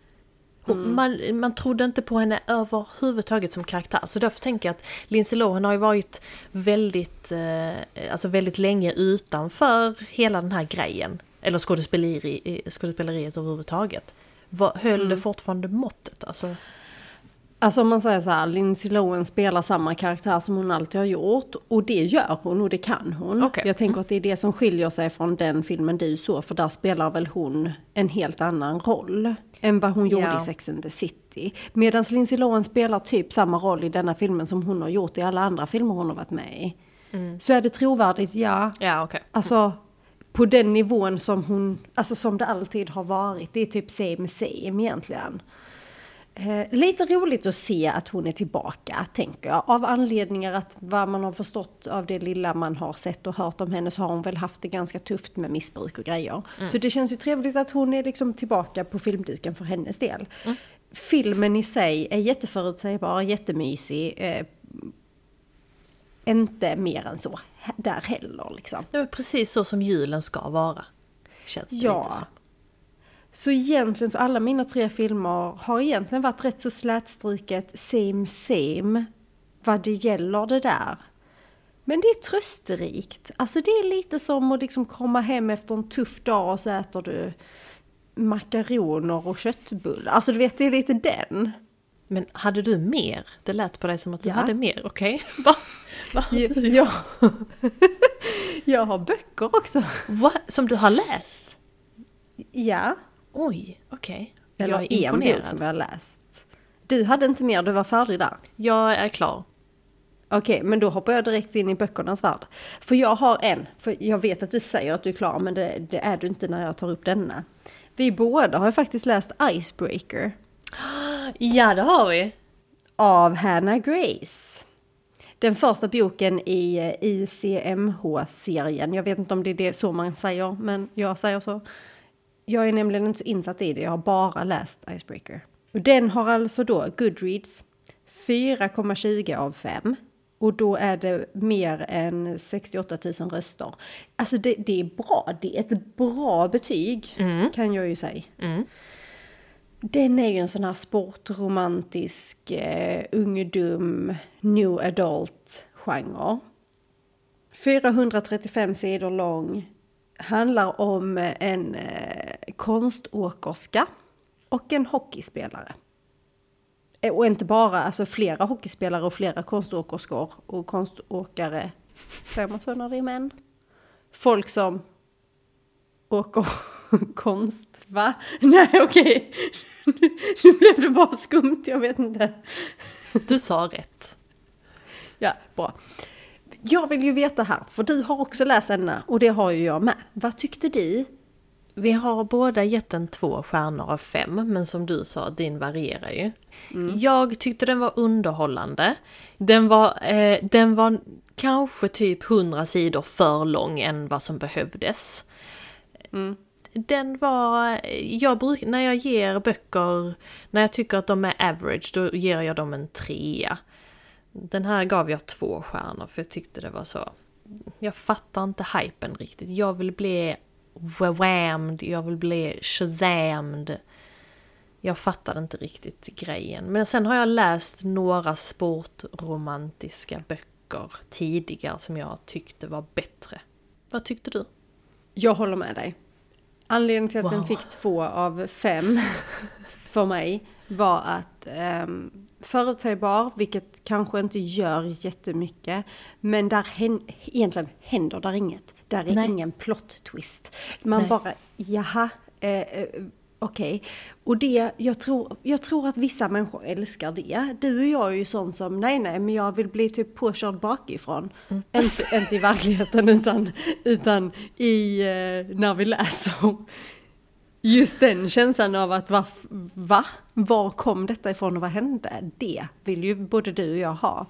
Hon, man, man trodde inte på henne överhuvudtaget som karaktär, så därför tänker jag att Lindsay Lohan har ju varit väldigt, eh, alltså väldigt länge utanför hela den här grejen, eller skådespeleri, skådespeleriet överhuvudtaget. Höll det fortfarande måttet? Alltså, Alltså om man säger så här, Lindsay Lohan spelar samma karaktär som hon alltid har gjort. Och det gör hon och det kan hon. Okej. Jag tänker att det är det som skiljer sig från den filmen du såg. För där spelar väl hon en helt annan roll. Än vad hon gjorde Ja. i Sex and the City. Medan Lindsay Lohan spelar typ samma roll i denna filmen som hon har gjort i alla andra filmer hon har varit med i. Så är det trovärdigt, ja. ja okej. Alltså på den nivån som hon, alltså som det alltid har varit. Det är typ same same egentligen. Eh, lite roligt att se att hon är tillbaka, tänker jag. Av anledningar att vad man har förstått av det lilla man har sett och hört om henne så har hon väl haft det ganska tufft med missbruk och grejer. Så det känns ju trevligt att hon är liksom tillbaka på filmduken för hennes del. Filmen i sig är jätteförutsägbar, jättemysig. Eh, inte mer än så där heller liksom. Det var precis så som julen ska vara. Känns det Ja. lite som. Så egentligen så alla mina tre filmer har egentligen varit rätt så slätstruket same same vad det gäller det där. Men det är trösterikt. Alltså det är lite som att liksom komma hem efter en tuff dag och så äter du makaroner och köttbullar. Alltså du vet, det är lite den. Men hade du mer? Det lät på dig som att du Ja. hade mer, okej? Va? Va? Ja. Jag har böcker också. Va? Som du har läst? Ja. Oj, okej. Eller Jag är en bok imponerad. som jag har läst. Du hade inte mer, du var färdig där. Jag är klar. Okej, men då hoppar jag direkt in i böckernas värld. För jag har en, för jag vet att du säger att du är klar, men det, det är du inte när jag tar upp denna. Vi båda har ju faktiskt läst Icebreaker Ja, det har vi. av Hannah Grace. Den första boken i eh, ICMH-serien. Jag vet inte om det är det så man säger, men jag säger så. Jag är nämligen inte så insatt i det, jag har bara läst Icebreaker. Och den har alltså då Goodreads 4,20 av 5. Och då är det mer än 68 000 röster. Alltså det, det är bra, det är ett bra betyg kan jag ju säga. Den är ju en sån här sportromantisk, eh, ungdom, new adult-genre. 435 sidor lång. Handlar om en eh, konståkerska och en hockeyspelare. Eh, Och inte bara, alltså flera hockeyspelare och flera konståkerskor och konståkare. Säger man så när det är män? Folk som åker konst, va? Nej okej, nu blev det bara skumt, jag vet inte. Du sa rätt. Ja, bra. Jag vill ju veta här, för du har också läst denna och det har ju jag med. Vad tyckte du? Vi har båda gett den två stjärnor av fem, men som du sa, din varierar ju. Jag tyckte den var underhållande. Den var, eh, den var kanske typ 100 sidor för lång än vad som behövdes. Den var, jag bruk, när jag ger böcker, när jag tycker att de är average, då ger jag dem en trea. Den här gav jag två stjärnor för jag tyckte det var så, jag fattar inte hypen riktigt. Jag vill bli whammed, jag vill bli shazammed. Jag fattade inte riktigt grejen. Men sen har jag läst några sportromantiska böcker tidigare som jag tyckte var bättre. Vad tyckte du? Jag håller med dig. Anledningen till att den Wow. fick två av fem för mig var att um, förutsägbar, vilket kanske inte gör jättemycket, men där hän, egentligen händer där inget. Där är Nej. ingen plot twist. Man Nej. bara, jaha, eh, eh, okej. Och det, jag tror, jag tror att vissa människor älskar det. Du och jag är ju sån som, nej nej, men jag vill bli typ påkörd bakifrån. Inte, inte i verkligheten utan, utan i, eh, när vi läser. Just den känslan av att va, va? Var kom detta ifrån och vad hände? Det vill ju både du och jag ha.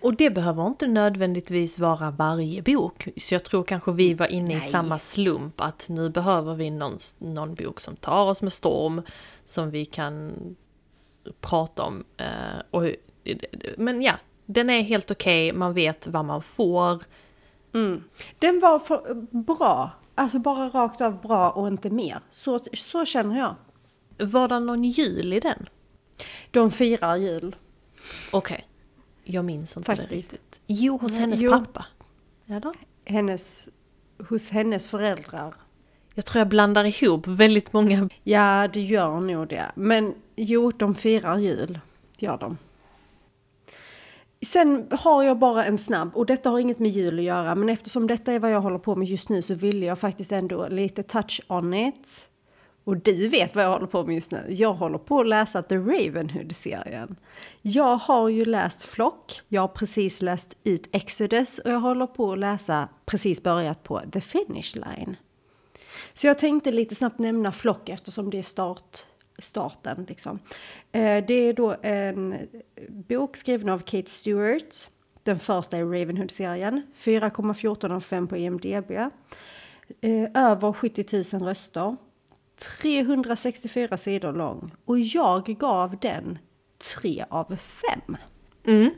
Och det behöver inte nödvändigtvis vara varje bok. Så jag tror kanske vi var inne i Nej. samma slump att nu behöver vi någon, någon bok som tar oss med storm, som vi kan prata om. Eh, och, men ja, den är helt okej, man vet vad man får. Mm. Den var bra, alltså bara rakt av bra och inte mer. Så, så känner jag. Var det någon jul i den? De firar jul. Okej, jag minns inte det Faktiskt. riktigt. Jo, hos hennes jo. pappa. Eller? Hennes, hos hennes föräldrar. Jag tror jag blandar ihop väldigt många Ja, det gör nog det. Men jo, de firar jul. Gör de. Sen har jag bara en snabb, och detta har inget med jul att göra, men eftersom detta är vad jag håller på med just nu så ville jag faktiskt ändå lite touch on it. Och du vet vad jag håller på med just nu. Jag håller på att läsa The Ravenhood-serien. Jag har ju läst Flock, jag har precis läst ut Exodus och jag håller på att läsa, precis börjat på The Finish Line. Så jag tänkte lite snabbt nämna Flock eftersom det är start, starten. Liksom. Eh, det är då en bok skriven av Kate Stewart. Den första i Ravenhood-serien. 4,14 av 5 på IMDB. Eh, över 70 000 röster. 364 sidor lång. Och jag gav den 3 av 5. Mm.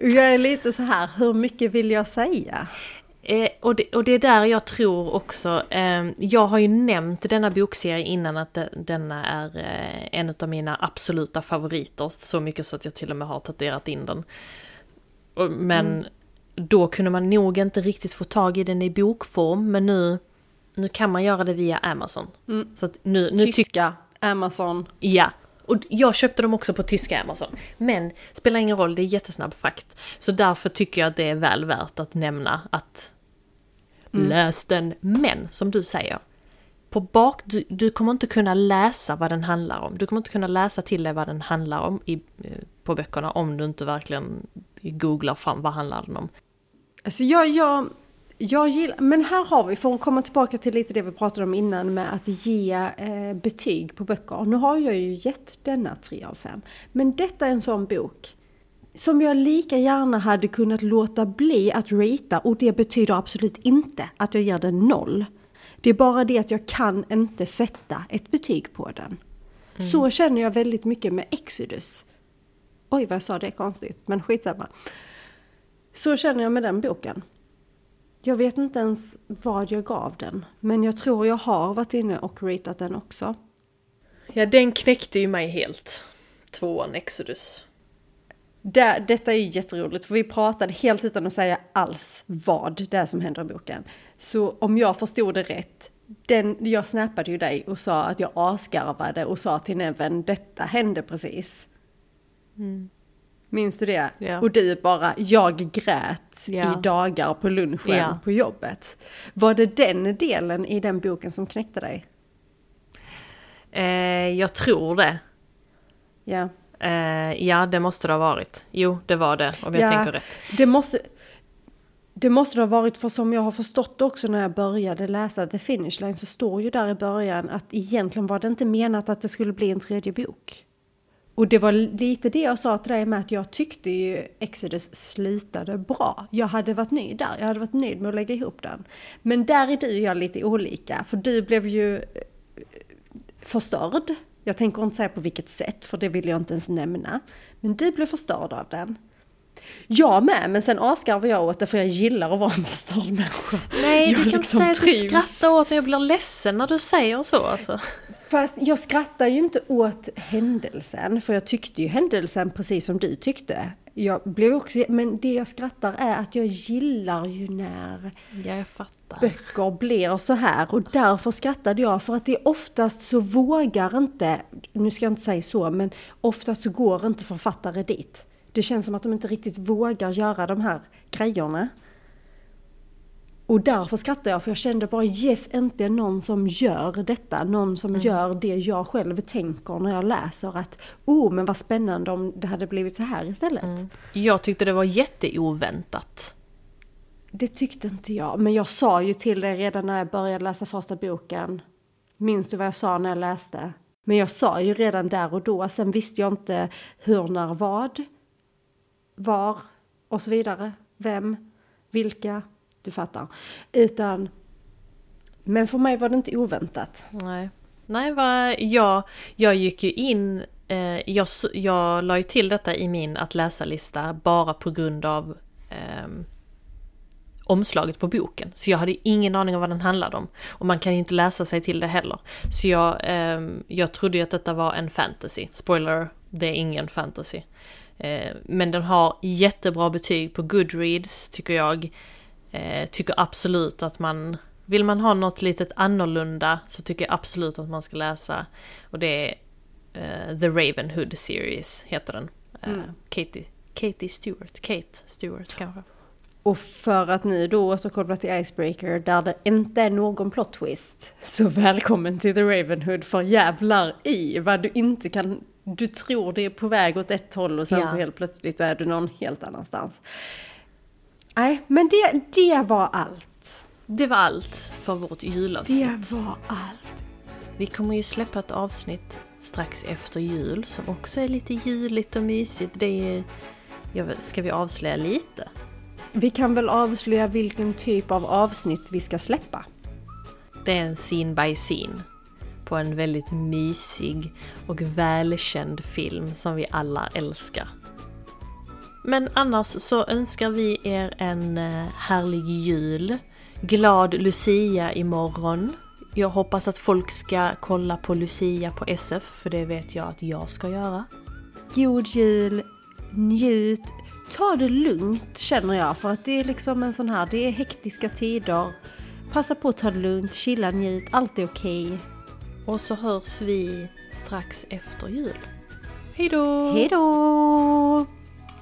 Jag är lite så här, hur mycket vill jag säga? Eh, och, det, och det är där jag tror också, eh, jag har ju nämnt denna bokserie innan att de, denna är eh, en av mina absoluta favoriter, så mycket så att jag till och med har tatuerat in den. Men då kunde man nog inte riktigt få tag i den i bokform, men nu, nu kan man göra det via Amazon. Så att nu, nu tycker Tyska, Amazon. Ja. Och jag köpte dem också på tyska Amazon. Men spelar ingen roll, det är jättesnabb frakt. Så därför tycker jag att det är väl värt att nämna att läs den. Men som du säger, på bak, du, du kommer inte kunna läsa vad den handlar om. Du kommer inte kunna läsa till dig vad den handlar om i, eh, på böckerna om du inte verkligen googlar fram vad handlar den om. Alltså jag, jag, jag gillar, men här har vi, för att komma tillbaka till lite det vi pratade om innan med att ge eh, betyg på böcker. Nu har jag ju gett denna 3 av 5. Men detta är en sån bok som jag lika gärna hade kunnat låta bli att rita och det betyder absolut inte att jag ger den noll. Det är bara det att jag kan inte sätta ett betyg på den. Så känner jag väldigt mycket med Exodus. Oj vad jag sa det konstigt, men skitsamma. Så känner jag med den boken. Jag vet inte ens vad jag gav den, men jag tror jag har varit inne och ratat den också. Ja, den knäckte ju mig helt. Tvåan Exodus. Det, detta är ju jätteroligt för vi pratade helt utan att säga alls vad det är som händer i boken. Så om jag förstod det rätt, den, jag snappade ju dig och sa att jag asgarvade och sa till Neven detta hände precis. Mm. Minns du det? Ja. Och du bara, jag grät Ja. i dagar på lunchen Ja. på jobbet. Var det den delen i den boken som knäckte dig? Eh, jag tror det. Ja. Eh, ja, det måste det ha varit. Jo, det var det, om jag Ja. tänker rätt. Det måste, det måste det ha varit för som jag har förstått också när jag började läsa The Finish Line så står ju där i början att egentligen var det inte menat att det skulle bli en tredje bok. Och det var lite det jag sa till dig med att jag tyckte ju Exodus slutade bra. Jag hade varit nöjd där, jag hade varit nöjd med att lägga ihop den. Men där är du och jag lite olika, för du blev ju eh, förstörd. Jag tänker inte säga på vilket sätt, för det vill jag inte ens nämna. Men du blev förstörd av den. Jag med, men sen asgarvar jag åt det för jag gillar att vara en förstörd människa. Nej, Jag du kan inte liksom säga att du trivs. skrattar åt när jag blir ledsen när du säger så alltså. Fast jag skrattar ju inte åt händelsen, för jag tyckte ju händelsen precis som du tyckte. Jag blev också, men det jag skrattar är att jag gillar ju när böcker blir så här och därför skrattade jag för att det är oftast så vågar inte, nu ska jag inte säga så, men oftast så går inte författare dit. Det känns som att de inte riktigt vågar göra de här grejerna. Och därför skrattar jag för jag kände bara yes, inte någon som gör detta, någon som gör det jag själv tänker när jag läser att oh men vad spännande om det hade blivit så här istället. Jag tyckte det var jätteoväntat. Det tyckte inte jag, men jag sa ju till dig redan när jag började läsa första boken. Minns du vad jag sa när jag läste? Men jag sa ju redan där och då, sen visste jag inte hur, när, vad, var och så vidare. Vem, vilka, du fattar. Utan, men för mig var det inte oväntat. Nej. Nej, vad, jag, jag gick ju in, eh, jag, jag la ju till detta i min att läsa-lista bara på grund av eh, omslaget på boken. Så jag hade ju ingen aning om vad den handlade om. Och man kan ju inte läsa sig till det heller. Så jag, eh, jag trodde ju att detta var en fantasy. Spoiler, det är ingen fantasy. Eh, men den har jättebra betyg på Goodreads tycker jag. Eh, tycker absolut att man, vill man ha något litet annorlunda så tycker jag absolut att man ska läsa. Och det är eh, The Ravenhood Series heter den. Eh, Katie, Katie Stewart, Kate Stewart kanske. Och för att ni då återkopplar till Icebreaker där det inte är någon plot twist. Så välkommen till The Ravenhood för jävlar i vad du inte kan... Du tror det är på väg åt ett håll och sen Ja. så helt plötsligt är du någon helt annanstans. Nej, men det, det var allt. Det var allt för vårt julavsnitt. Det var allt. Vi kommer ju släppa ett avsnitt strax efter jul som också är lite juligt och mysigt. Det är, jag ska vi avslöja lite? Vi kan väl avslöja vilken typ av avsnitt vi ska släppa. Det är en scene by scene på en väldigt mysig och välkänd film som vi alla älskar. Men annars så önskar vi er en eh, härlig jul. Glad Lucia imorgon. Jag hoppas att folk ska kolla på Lucia på SF, för det vet jag att jag ska göra. God jul, njut, ta det lugnt känner jag för att det är liksom en sån här, det är hektiska tider. Passa på att ta det lugnt, chilla, njut, allt är okej. Och så hörs vi strax efter jul. Hej då! Hej då!